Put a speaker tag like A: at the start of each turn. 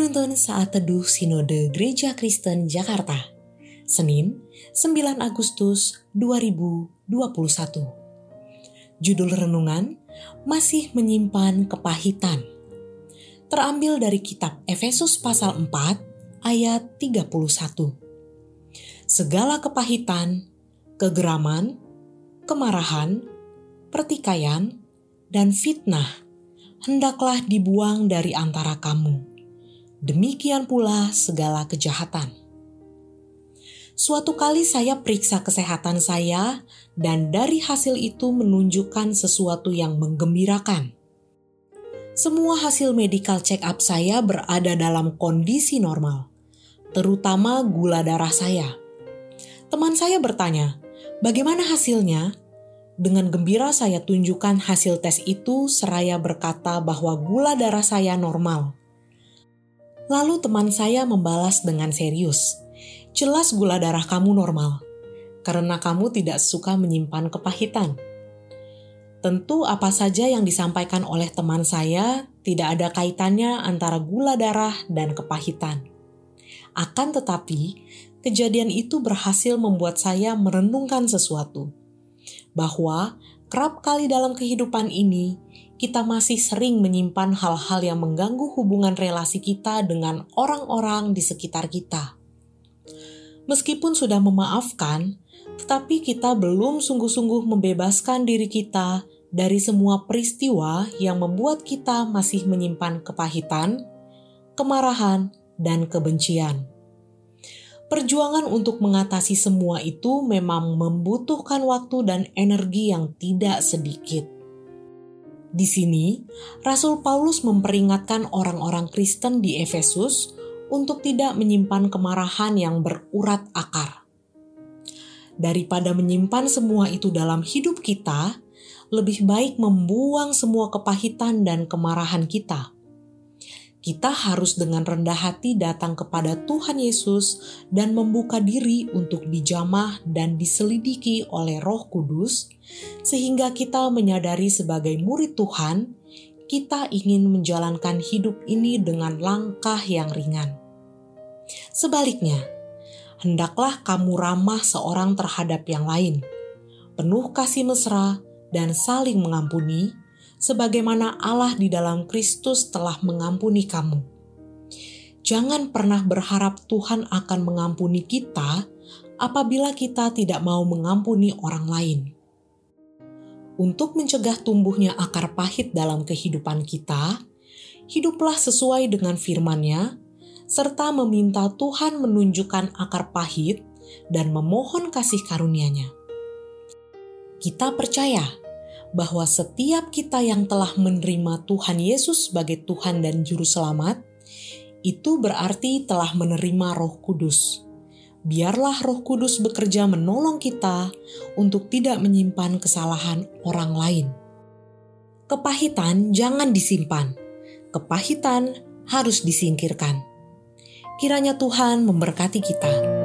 A: Penuntun Saat Teduh Sinode Gereja Kristen Jakarta Senin 9 Agustus 2021 Judul Renungan Masih Menyimpan Kepahitan. Terambil dari kitab Efesus pasal 4 ayat 31 Segala kepahitan, kegeraman, kemarahan, pertikaian, dan fitnah hendaklah dibuang dari antara kamu demikian pula segala kejahatan. Suatu kali saya periksa kesehatan saya, dan dari hasil itu menunjukkan sesuatu yang menggembirakan. Semua hasil medical check up saya berada dalam kondisi normal, terutama gula darah saya. Teman saya bertanya, "Bagaimana hasilnya?" Dengan gembira saya tunjukkan hasil tes itu seraya berkata bahwa gula darah saya normal. Lalu teman saya membalas dengan serius. Jelas gula darah kamu normal, karena kamu tidak suka menyimpan kepahitan. Tentu apa saja yang disampaikan oleh teman saya tidak ada kaitannya antara gula darah dan kepahitan. Akan tetapi, kejadian itu berhasil membuat saya merenungkan sesuatu. Bahwa kerap kali dalam kehidupan ini, kita masih sering menyimpan hal-hal yang mengganggu hubungan relasi kita dengan orang-orang di sekitar kita. Meskipun sudah memaafkan, tetapi kita belum sungguh-sungguh membebaskan diri kita dari semua peristiwa yang membuat kita masih menyimpan kepahitan, kemarahan, dan kebencian. Perjuangan untuk mengatasi semua itu memang membutuhkan waktu dan energi yang tidak sedikit di sini, Rasul Paulus memperingatkan orang-orang Kristen di Efesus untuk tidak menyimpan kemarahan yang berurat akar. Daripada menyimpan semua itu dalam hidup kita, lebih baik membuang semua kepahitan dan kemarahan kita kita harus dengan rendah hati datang kepada Tuhan Yesus dan membuka diri untuk dijamah dan diselidiki oleh Roh Kudus, sehingga kita menyadari sebagai murid Tuhan, kita ingin menjalankan hidup ini dengan langkah yang ringan. Sebaliknya, hendaklah kamu ramah seorang terhadap yang lain, penuh kasih mesra dan saling mengampuni sebagaimana Allah di dalam Kristus telah mengampuni kamu. Jangan pernah berharap Tuhan akan mengampuni kita apabila kita tidak mau mengampuni orang lain. Untuk mencegah tumbuhnya akar pahit dalam kehidupan kita, hiduplah sesuai dengan firman-Nya, serta meminta Tuhan menunjukkan akar pahit dan memohon kasih karunia-Nya. Kita percaya bahwa setiap kita yang telah menerima Tuhan Yesus sebagai Tuhan dan Juru Selamat, itu berarti telah menerima Roh Kudus. Biarlah Roh Kudus bekerja menolong kita untuk tidak menyimpan kesalahan orang lain. Kepahitan jangan disimpan, kepahitan harus disingkirkan. Kiranya Tuhan memberkati kita.